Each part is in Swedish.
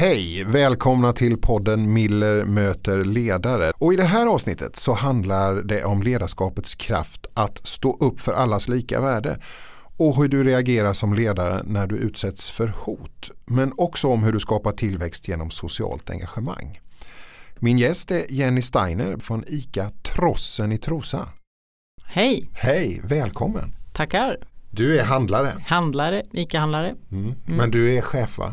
Hej! Välkomna till podden Miller möter ledare. Och I det här avsnittet så handlar det om ledarskapets kraft att stå upp för allas lika värde och hur du reagerar som ledare när du utsätts för hot. Men också om hur du skapar tillväxt genom socialt engagemang. Min gäst är Jenny Steiner från ICA Trossen i Trosa. Hej! Hej, välkommen! Tackar! Du är handlare. Handlare, ICA-handlare. Mm. Mm. Men du är chef va?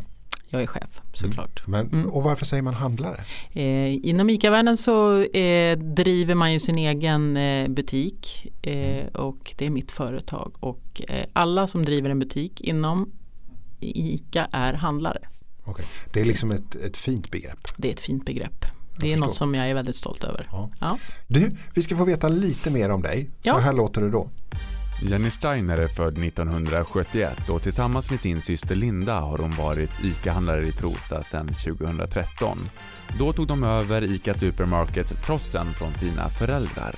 Jag är chef såklart. Mm. Men, och varför säger man handlare? Eh, inom ICA-världen så eh, driver man ju sin egen eh, butik eh, och det är mitt företag. Och eh, alla som driver en butik inom ICA är handlare. Okay. Det är liksom ett, ett fint begrepp. Det är ett fint begrepp. Det är något som jag är väldigt stolt över. Ja. Ja. Du, vi ska få veta lite mer om dig. Så ja. här låter det då. Jenny Steiner är född 1971 och tillsammans med sin syster Linda har hon varit ICA-handlare i Trosa sedan 2013. Då tog de över ICA Supermarket Trossen från sina föräldrar.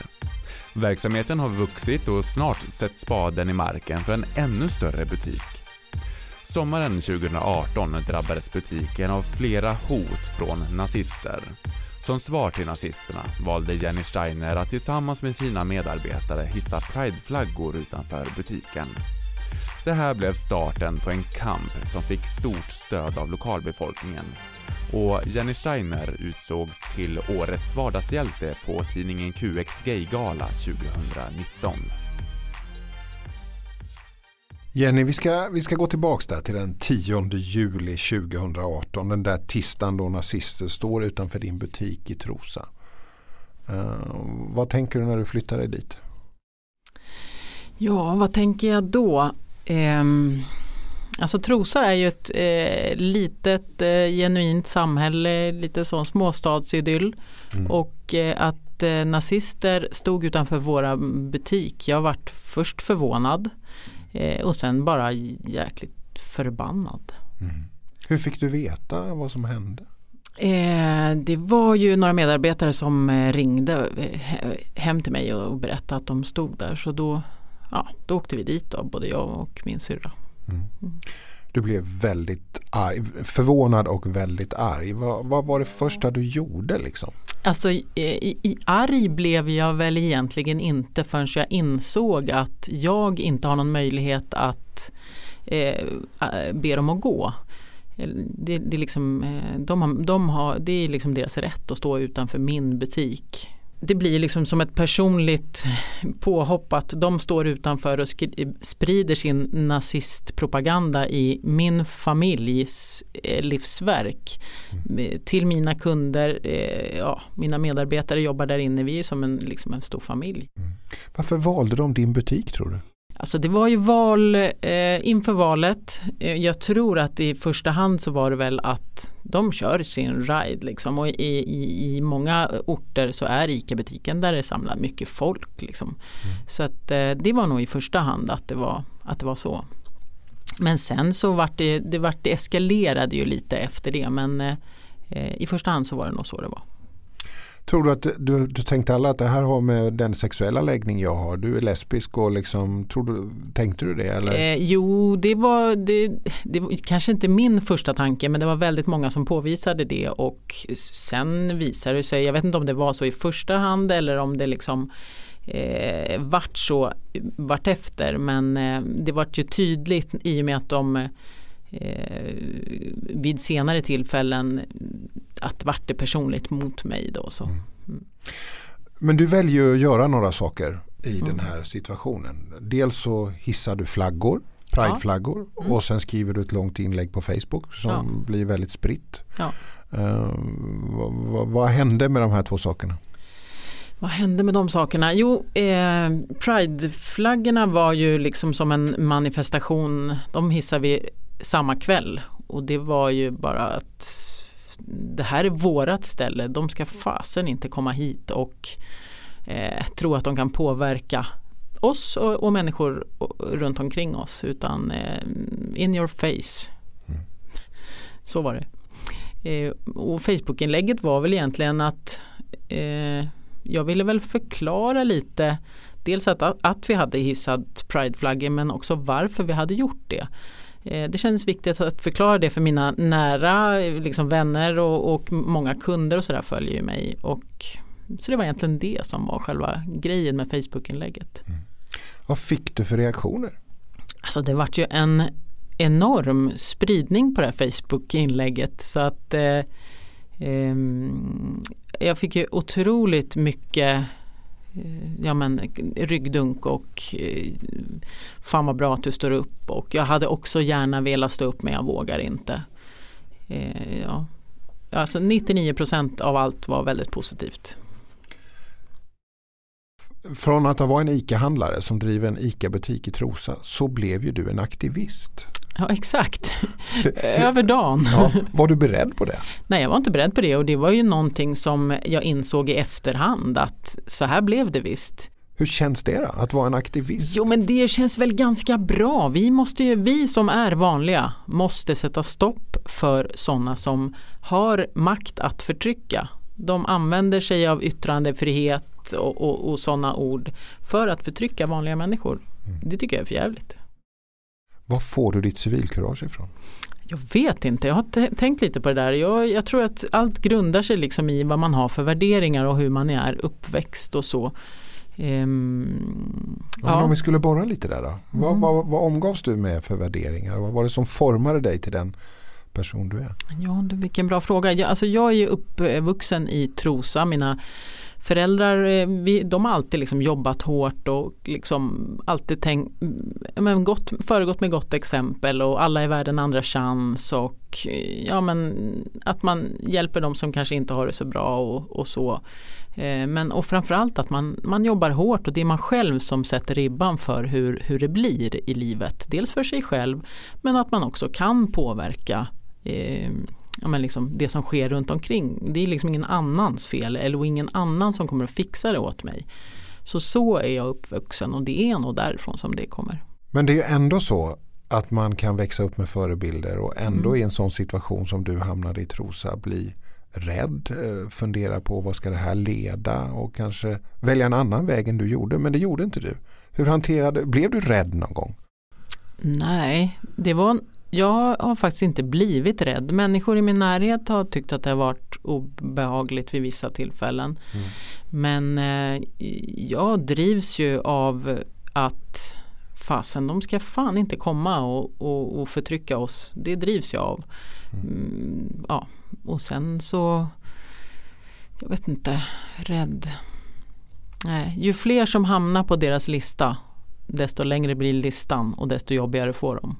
Verksamheten har vuxit och snart sätts spaden i marken för en ännu större butik. Sommaren 2018 drabbades butiken av flera hot från nazister. Som svar till nazisterna valde Jenny Steiner att tillsammans med sina medarbetare hissa prideflaggor utanför butiken. Det här blev starten på en kamp som fick stort stöd av lokalbefolkningen och Jenny Steiner utsågs till Årets vardagshjälte på tidningen QX Gaygala 2019. Jenny, vi ska, vi ska gå tillbaka där till den 10 juli 2018. Den där tisdagen då nazister står utanför din butik i Trosa. Uh, vad tänker du när du flyttar dig dit? Ja, vad tänker jag då? Um, alltså Trosa är ju ett eh, litet eh, genuint samhälle, lite sån småstadsidyll. Mm. Och eh, att eh, nazister stod utanför våra butik, jag vart först förvånad. Eh, och sen bara jäkligt förbannad. Mm. Hur fick du veta vad som hände? Eh, det var ju några medarbetare som eh, ringde eh, hem till mig och berättade att de stod där. Så då, ja, då åkte vi dit då, både jag och min syrra. Mm. Mm. Du blev väldigt arg, förvånad och väldigt arg. Vad, vad var det första du gjorde liksom? Alltså i, i, arg blev jag väl egentligen inte förrän jag insåg att jag inte har någon möjlighet att eh, be dem att gå. Det, det, är liksom, eh, de har, de har, det är liksom deras rätt att stå utanför min butik det blir liksom som ett personligt påhopp att de står utanför och sprider sin nazistpropaganda i min familjs eh, livsverk. Mm. Till mina kunder, eh, ja, mina medarbetare jobbar där inne, vi är som en, liksom en stor familj. Mm. Varför valde de din butik tror du? Alltså det var ju val eh, inför valet. Eh, jag tror att i första hand så var det väl att de kör sin ride liksom. och i, i, i många orter så är ICA-butiken där det samlar mycket folk. Liksom. Mm. Så att eh, det var nog i första hand att det var, att det var så. Men sen så vart det, det, vart det eskalerade ju lite efter det men eh, i första hand så var det nog så det var. Tror du att du, du tänkte alla att det här har med den sexuella läggning jag har? Du är lesbisk och liksom, tror du, tänkte du det? Eller? Eh, jo, det var, det, det var kanske inte min första tanke men det var väldigt många som påvisade det och sen visade det sig, jag vet inte om det var så i första hand eller om det liksom eh, vart så vartefter men eh, det vart ju tydligt i och med att de eh, vid senare tillfällen att vart det personligt mot mig då. Så. Mm. mm. Men du väljer att göra några saker i mm. den här situationen. Dels så hissar du flaggor, prideflaggor ja. mm. och sen skriver du ett långt inlägg på Facebook som ja. blir väldigt spritt. Ja. Uh, vad, vad, vad, hände med de här två sakerna? Vad hände med de sakerna? Jo, eh, Prideflaggorna var ju liksom som en manifestation. De hissade vi samma kväll och det var ju bara att det här är vårat ställe, de ska fasen inte komma hit och eh, tro att de kan påverka oss och, och människor runt omkring oss utan eh, in your face. Mm. Så var det. Eh, och Facebookinlägget var väl egentligen att eh, jag ville väl förklara lite dels att, att vi hade hissat prideflaggor men också varför vi hade gjort det. Eh, det kändes viktigt att förklara det för mina nära liksom vänner och, och många kunder och sådär följer ju mig. Och, så det var egentligen det som var själva grejen med Facebook-inlägget. Mm. Vad fick du för reaktioner? Alltså det vart ju en enorm spridning på det här Facebook-inlägget. Så att eh, eh, jag fick ju otroligt mycket eh, Eh, ja, men, ryggdunk och eh, fan vad bra att du står upp och jag hade också gärna velat stå upp men jag vågar inte. Eh, ja. Alltså 99% av allt var väldigt positivt. Från att ha varit en ICA-handlare som driver en ICA-butik i Trosa så blev ju du en aktivist. Ja exakt, över dagen. Ja, var du beredd på det? Nej jag var inte beredd på det och det var ju någonting som jag insåg i efterhand att så här blev det visst. Hur känns det då, att vara en aktivist? Jo men det känns väl ganska bra. Vi, måste ju, vi som är vanliga måste sätta stopp för sådana som har makt att förtrycka. De använder sig av yttrandefrihet och, och, och sådana ord för att förtrycka vanliga människor. Mm. Det tycker jag är för jävligt. Var får du ditt civilkurage ifrån? Jag vet inte, jag har tänkt lite på det där. Jag, jag, tror att allt grundar sig liksom i vad man har för värderingar och hur man är uppväxt och så. Um, ja. Om vi skulle borra lite där då. Mm. Vad, vad, vad, omgavs du med för värderingar? Vad var det som formade dig till den person du är? Ja, vilken bra fråga. Jag, alltså jag är uppvuxen i Trosa. Mina föräldrar eh, vi, de har alltid liksom jobbat hårt och liksom alltid tänkt, men gott, föregått med gott exempel och alla är värda en andra chans och eh, ja men att man hjälper de som kanske inte har det så bra och, och så. Eh, men och framförallt att man, man jobbar hårt och det är man själv som sätter ribban för hur, hur det blir i livet. Dels för sig själv men att man också kan påverka eh, ja, men liksom det som sker runt omkring. Det är liksom ingen annans fel eller ingen annan som kommer att fixa det åt mig. Så så är jag uppvuxen och det är nog därifrån som det kommer. Men det är ju ändå så att man kan växa upp med förebilder och ändå mm. i en sån situation som du hamnade i Trosa bli rädd, eh, fundera på vad ska det här leda och kanske välja en annan väg än du gjorde. Men det gjorde inte du. Hur hanterade, blev du rädd någon gång? Nej, det var jag har faktiskt inte blivit rädd. Människor i min närhet har tyckt att det har varit obehagligt vid vissa tillfällen. Mm. Men eh, jag drivs ju av att fasen de ska fan inte komma och, och, och förtrycka oss. Det drivs jag av. Mm. mm, ja. Och sen så jag vet inte, rädd. Nej, ju fler som hamnar på deras lista desto längre blir listan och desto jobbigare får de.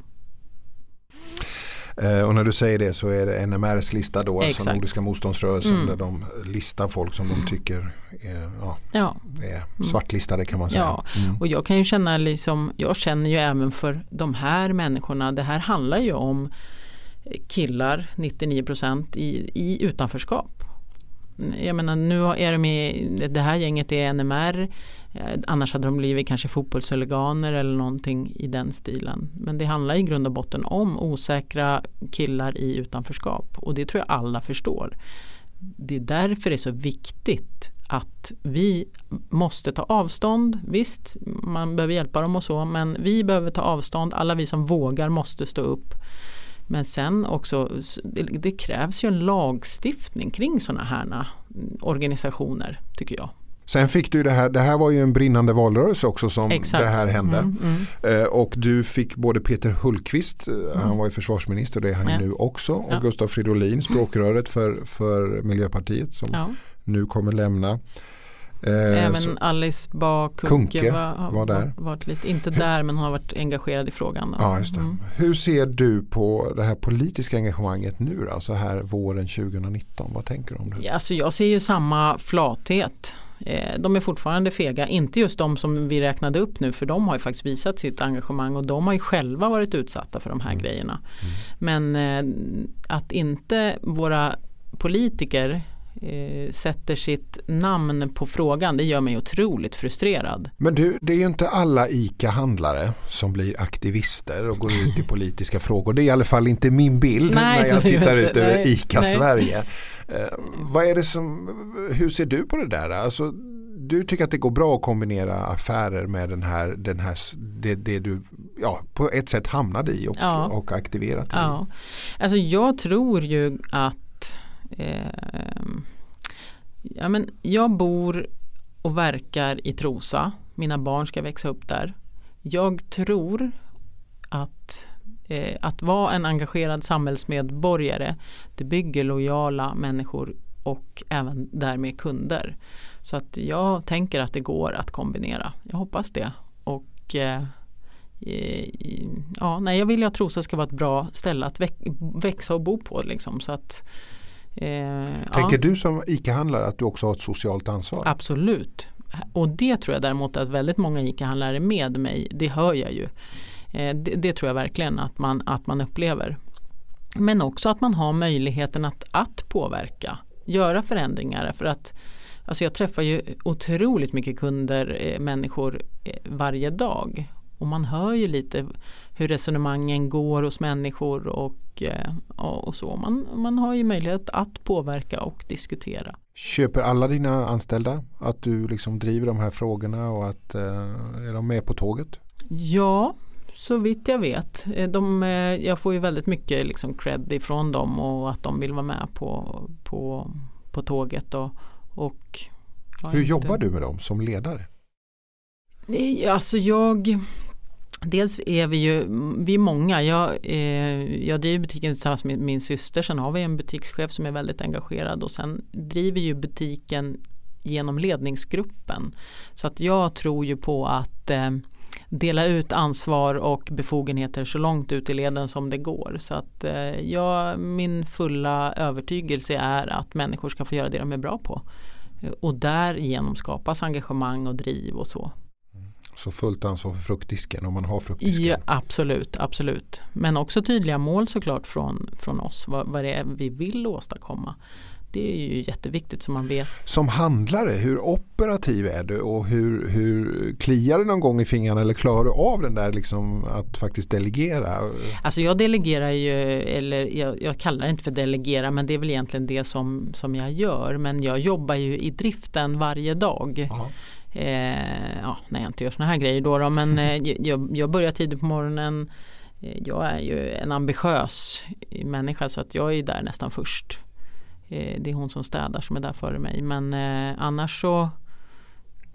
Eh, och när du säger det så är det NMRs lista då, alltså Exakt. alltså Nordiska motståndsrörelsen mm. där de listar folk som de tycker är, ja, ja. är svartlistade kan man säga. Ja. Mm. Och jag kan ju känna liksom, jag känner ju även för de här människorna, det här handlar ju om killar 99% i, i utanförskap. Jag menar nu är de i, det här gänget är NMR eh, annars hade de blivit kanske fotbollshuliganer eller någonting i den stilen. Men det handlar i grund och botten om osäkra killar i utanförskap och det tror jag alla förstår. Det är därför det är så viktigt att vi måste ta avstånd. Visst, man behöver hjälpa dem och så men vi behöver ta avstånd. Alla vi som vågar måste stå upp. Men sen också, det, krävs ju en lagstiftning kring sådana här organisationer tycker jag. Sen fick du det här, det här var ju en brinnande valrörelse också som Exakt. det här hände. Mm, mm. Eh, och du fick både Peter Hultqvist, eh, mm. han var ju försvarsminister, det är han ja. nu också, och ja. Gustav Fridolin, språkröret för, för Miljöpartiet som ja. nu kommer lämna. Eh, Även så, Alice Bah Kuhnke var, var, där. Varit lite, inte där men hon har varit engagerad i frågan. Ja, just mm. Hur ser du på det här politiska engagemanget nu då, så här våren 2019? Vad tänker du om det? Ja, alltså jag ser ju samma flathet Eh, de är fortfarande fega, inte just de som vi räknade upp nu för de har ju faktiskt visat sitt engagemang och de har ju själva varit utsatta för de här mm. grejerna. Mm. Men eh, att inte våra politiker eh, sätter sitt namn på frågan det gör mig otroligt frustrerad. Men du, det är ju inte alla ICA-handlare som blir aktivister och går ut i politiska frågor. Det är i alla fall inte min bild nej, när jag tittar ut över ICA nej. Sverige. Eh, vad är det som, hur ser du på det där? Alltså, du tycker att det går bra att kombinera affärer med den här, den här det, det du ja, på ett sätt hamnade i och, ja. och aktiverat ja. i? Alltså jag tror ju att Ehm, ja, men jag bor och verkar i Trosa. Mina barn ska växa upp där. Jag tror att eh, att vara en engagerad samhällsmedborgare det bygger lojala människor och även därmed kunder. Så att jag tänker att det går att kombinera. Jag hoppas det. Och eh, ja, nej, jag vill ju att Trosa ska vara ett bra ställe att växa och bo på. Liksom, så att, eh, Tänker ja. du som ICA-handlare att du också har ett socialt ansvar? Absolut. Och det tror jag däremot att väldigt många ICA-handlare är med mig. Det hör jag ju. Eh, det, det, tror jag verkligen att man, att man upplever. Men också att man har möjligheten att, att påverka, göra förändringar. För att alltså jag träffar ju otroligt mycket kunder, eh, människor eh, varje dag. Och man hör ju lite hur resonemangen går hos människor och, och så. Man, man har ju möjlighet att påverka och diskutera. Köper alla dina anställda att du liksom driver de här frågorna och att är de med på tåget? Ja, så vitt jag vet. Eh, de, eh, jag får ju väldigt mycket liksom cred ifrån dem och att de vill vara med på, på, på tåget. Och, och Hur inte... jobbar du med dem som ledare? Alltså jag Dels är vi ju, vi är många. Jag, eh, jag driver butiken tillsammans med min syster. Sen har vi en butikschef som är väldigt engagerad och sen driver ju butiken genom ledningsgruppen. Så att jag tror ju på att eh, dela ut ansvar och befogenheter så långt ut i leden som det går. Så att eh, jag, min fulla övertygelse är att människor ska få göra det de är bra på. Och därigenom skapas engagemang och driv och så. Så fullt ansvar för fruktdisken om man har fruktdisken? Ja, absolut, absolut. Men också tydliga mål såklart från, från oss vad, vad det är vi vill åstadkomma. Det är ju jätteviktigt så man vet. Som handlare, hur operativ är du och hur, hur kliar du någon gång i fingrarna eller klarar du av den där liksom att faktiskt delegera? Alltså jag delegerar ju, eller jag, jag kallar det inte för delegera men det är väl egentligen det som, som jag gör. Men jag jobbar ju i driften varje dag. Eh, ja, när jag inte gör såna här grejer då, då men eh, jag, jag börjar tidigt på morgonen. Eh, jag är ju en ambitiös människa så att jag är där nästan först. Eh, det är hon som städar som är där före mig. Men eh, annars så eh,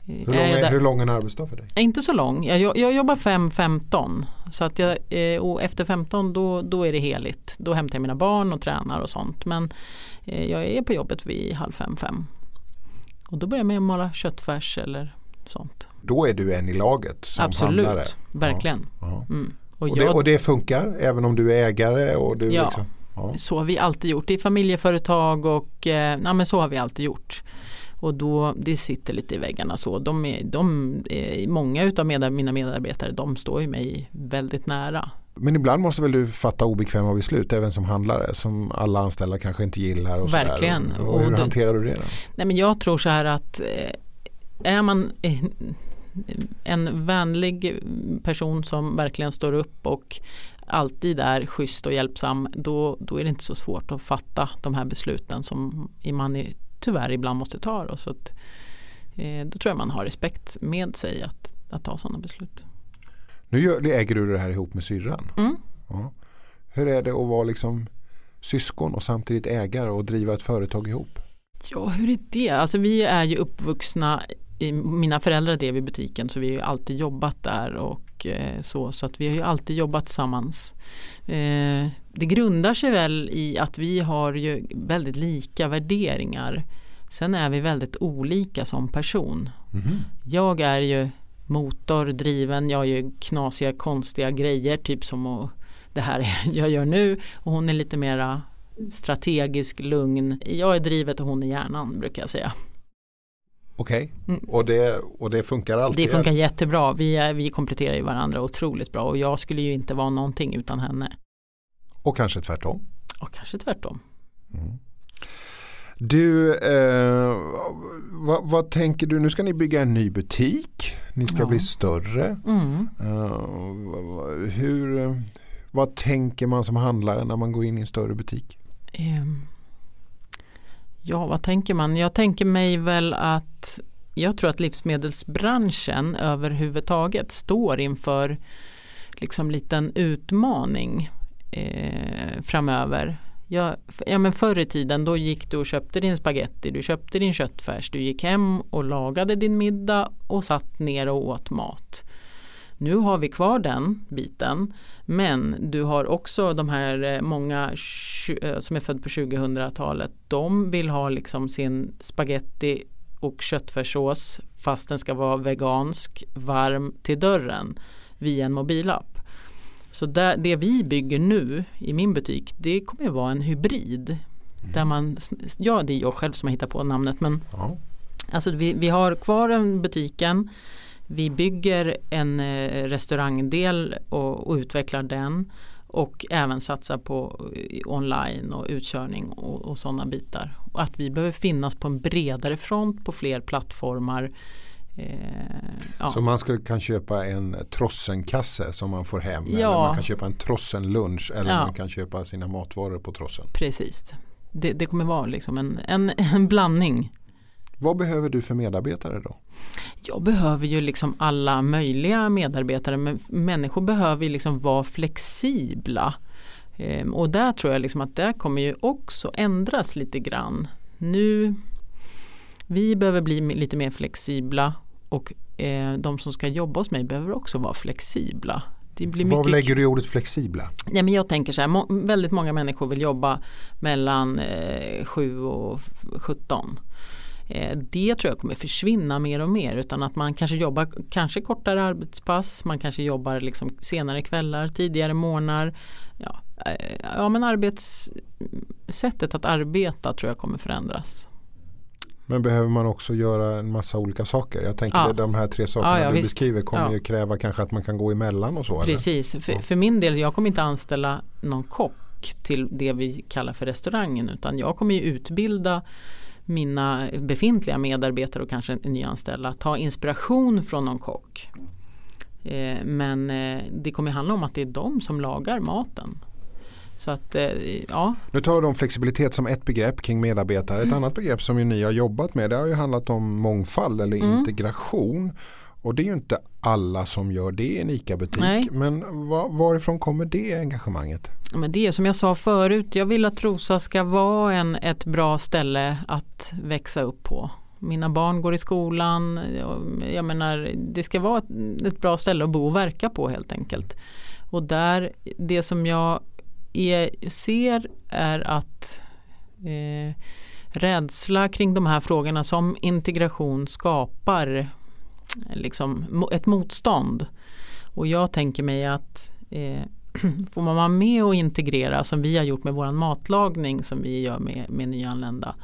hur lång, är, hur lång är en arbetsdag för dig? Inte så lång. Jag, jag jobbar 5-15. Så att jag, och efter 15 då, då är det heligt. Då hämtar jag mina barn och tränar och sånt. Men jag är på jobbet vid halv fem, fem. Och då börjar att mala köttfärs eller sånt. Då är du en i laget som Absolut, handlare? verkligen. Ja, ja. Mm. Och, och, det, och, det, funkar även om du är ägare? Och du ja, liksom, Ja. Så har vi alltid gjort i familjeföretag och eh, ja, men så har vi alltid gjort. Och då, det sitter lite i väggarna så. De är, de är, många utav med, mina medarbetare de står ju mig väldigt nära. Men ibland måste väl du fatta obekväma beslut även som handlare som alla anställda kanske inte gillar. Och Verkligen. Och, och hur och hanterar du det? Då? Nej, men jag tror så här att eh, är man en vänlig person som verkligen står upp och alltid är schysst och hjälpsam då, då är det inte så svårt att fatta de här besluten som man är, tyvärr ibland måste ta. Då, så att, eh, då tror jag man har respekt med sig att, att ta sådana beslut. Nu äger du det här ihop med syrran. Mm. Ja. Hur är det att vara liksom syskon och samtidigt ägare och driva ett företag ihop? Ja, hur är det? Alltså vi är ju uppvuxna, mina föräldrar drev i butiken så vi har ju alltid jobbat där och Eh, så. Så att vi har ju alltid jobbat tillsammans. Eh, det grundar sig väl i att vi har ju väldigt lika värderingar. Sen är vi väldigt olika som person. Mm. Jag är ju motordriven, jag gör knasiga konstiga grejer typ som det här jag gör nu och hon är lite mera strategisk, lugn. Jag är drivet och hon är hjärnan brukar jag säga. Okej, okay. mm. och, det, och det funkar alltid? Det funkar jättebra. Vi, är, vi kompletterar ju varandra otroligt bra och jag skulle ju inte vara någonting utan henne. Och kanske tvärtom? Och kanske tvärtom. Mm. Du, eh, vad, vad, tänker du? Nu ska ni bygga en ny butik. Ni ska ja. bli större. Mm. Uh, hur, vad tänker man som handlare när man går in i en större butik? Um Ja, vad tänker man? Jag tänker mig väl att jag tror att livsmedelsbranschen överhuvudtaget står inför liksom liten utmaning eh, framöver. Ja, ja, men förr i tiden då gick du och köpte din spaghetti, du köpte din köttfärs, du gick hem och lagade din middag och satt ner och åt mat. Nu har vi kvar den biten men du har också de här eh, många eh, som är född på 2000-talet. De vill ha liksom sin spaghetti och köttfärssås fast den ska vara vegansk, varm till dörren via en mobilapp. Så där, det vi bygger nu i min butik det kommer att vara en hybrid. Mm. Där man, ja det är jag själv som har hittat på namnet men ja. alltså vi, vi har kvar en butiken vi bygger en eh, restaurangdel och, och, utvecklar den och även satsar på eh, online och utkörning och, och sådana bitar. Och att vi behöver finnas på en bredare front på fler plattformar. Eh, ja. Så man ska, kan köpa en trossenkasse som man får hem ja. eller man kan köpa en trossenlunch eller ja. man kan köpa sina matvaror på trossen. Precis, det, det kommer vara liksom en, en, en blandning. Vad behöver du för medarbetare då? Jag behöver ju liksom alla möjliga medarbetare men människor behöver ju liksom vara flexibla. Ehm, och där tror jag liksom att det kommer ju också ändras lite grann. Nu, vi behöver bli lite mer flexibla och eh, de som ska jobba hos mig behöver också vara flexibla. Det blir Vad lägger du i ordet flexibla? Ja, men jag tänker så här, må väldigt många människor vill jobba mellan eh, 7 och 17. Eh, det tror jag kommer försvinna mer och mer utan att man kanske jobbar kanske kortare arbetspass, man kanske jobbar liksom senare kvällar, tidigare morgnar. Ja, eh, ja men arbetssättet att arbeta tror jag kommer förändras. Men behöver man också göra en massa olika saker? Jag tänker ja. att de här tre sakerna ja, ja, du visst. beskriver kommer ju kräva kanske att man kan gå emellan och så. Precis, för, för, min del jag kommer inte anställa någon kock till det vi kallar för restaurangen utan jag kommer ju utbilda mina befintliga medarbetare och kanske nyanställda ta inspiration från någon kock. Eh, men eh, det kommer handla om att det är de som lagar maten. Så att, eh, ja. Nu tar du om flexibilitet som ett begrepp kring medarbetare. Mm. Ett annat begrepp som ju ni har jobbat med det har ju handlat om mångfald eller mm. integration. Och det är ju inte alla som gör det i en ICA-butik. Men var, varifrån kommer det engagemanget? Men det är som jag sa förut, jag vill att Trosa ska vara en, ett bra ställe att växa upp på. Mina barn går i skolan, jag menar det ska vara ett, ett bra ställe att bo och verka på helt enkelt. Och där, det som jag är, ser är att eh, rädsla kring de här frågorna som integration skapar liksom, ett motstånd. Och jag tänker mig att eh, får man vara med och integrera som vi har gjort med vår matlagning som vi gör med, med nyanlända.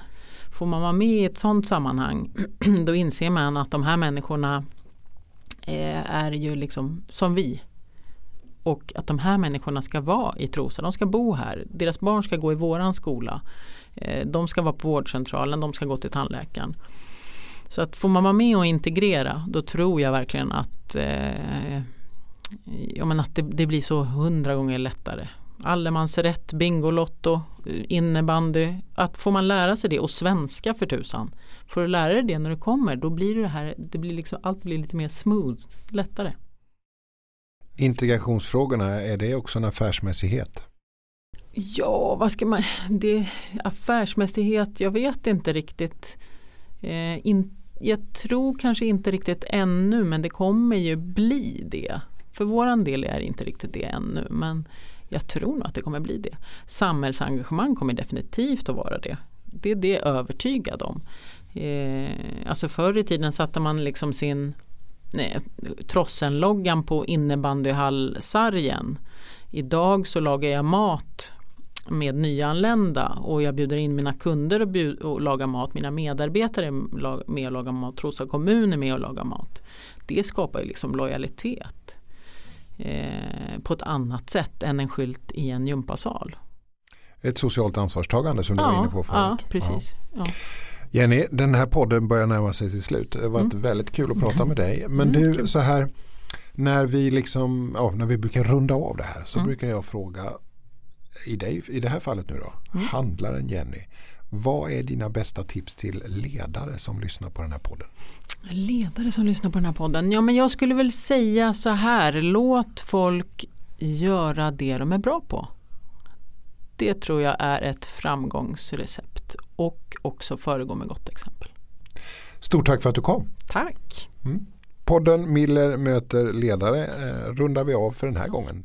Får man vara med i ett sådant sammanhang då inser man att de här människorna eh, är ju liksom som vi. Och att de här människorna ska vara i Trosa, de ska bo här. Deras barn ska gå i våran skola. Eh, de ska vara på vårdcentralen, de ska gå till tandläkaren. Så att får man vara med och integrera då tror jag verkligen att, eh, ja, men att det, det, blir så hundra gånger lättare. Allemansrätt, Bingolotto, eh, innebandy. Att får man lära sig det och svenska för tusan. Får du lära dig det när du kommer då blir det här, det blir liksom, allt blir lite mer smooth, lättare. Integrationsfrågorna, är det också en affärsmässighet? Ja, vad ska man, det, affärsmässighet, jag vet inte riktigt. Eh, in, jag tror kanske inte riktigt ännu men det kommer ju bli det. För våran del är det inte riktigt det ännu men jag tror nog att det kommer bli det. Samhällsengagemang kommer definitivt att vara det. Det är det jag är övertygad om. Eh, alltså förr i tiden satte man liksom sin Trossen-loggan på innebandyhallsargen. Idag så lagar jag mat med nyanlända och jag bjuder in mina kunder och, bjud, och lagar mat. Mina medarbetare är med och lagar mat. Trosa kommun är med och lagar mat. Det skapar ju liksom lojalitet eh, på ett annat sätt än en skylt i en gympasal. Ett socialt ansvarstagande som du ja, var inne på förut. Ja, precis. Ja. Jenny, den här podden börjar närma sig till slut. Det har varit mm. väldigt kul att prata med dig. Men mm, du, så här, när vi, liksom, ja, när vi brukar runda av det här så mm. brukar jag fråga i, dig, i det här fallet nu då, mm. handlaren Jenny. Vad är dina bästa tips till ledare som lyssnar på den här podden? Ledare som lyssnar på den här podden. Ja, men jag skulle väl säga så här. Låt folk göra det de är bra på. Det tror jag är ett framgångsrecept och också föregå med gott exempel. Stort tack för att du kom. Tack. Mm. Podden Miller möter ledare eh, rundar vi av för den här gången.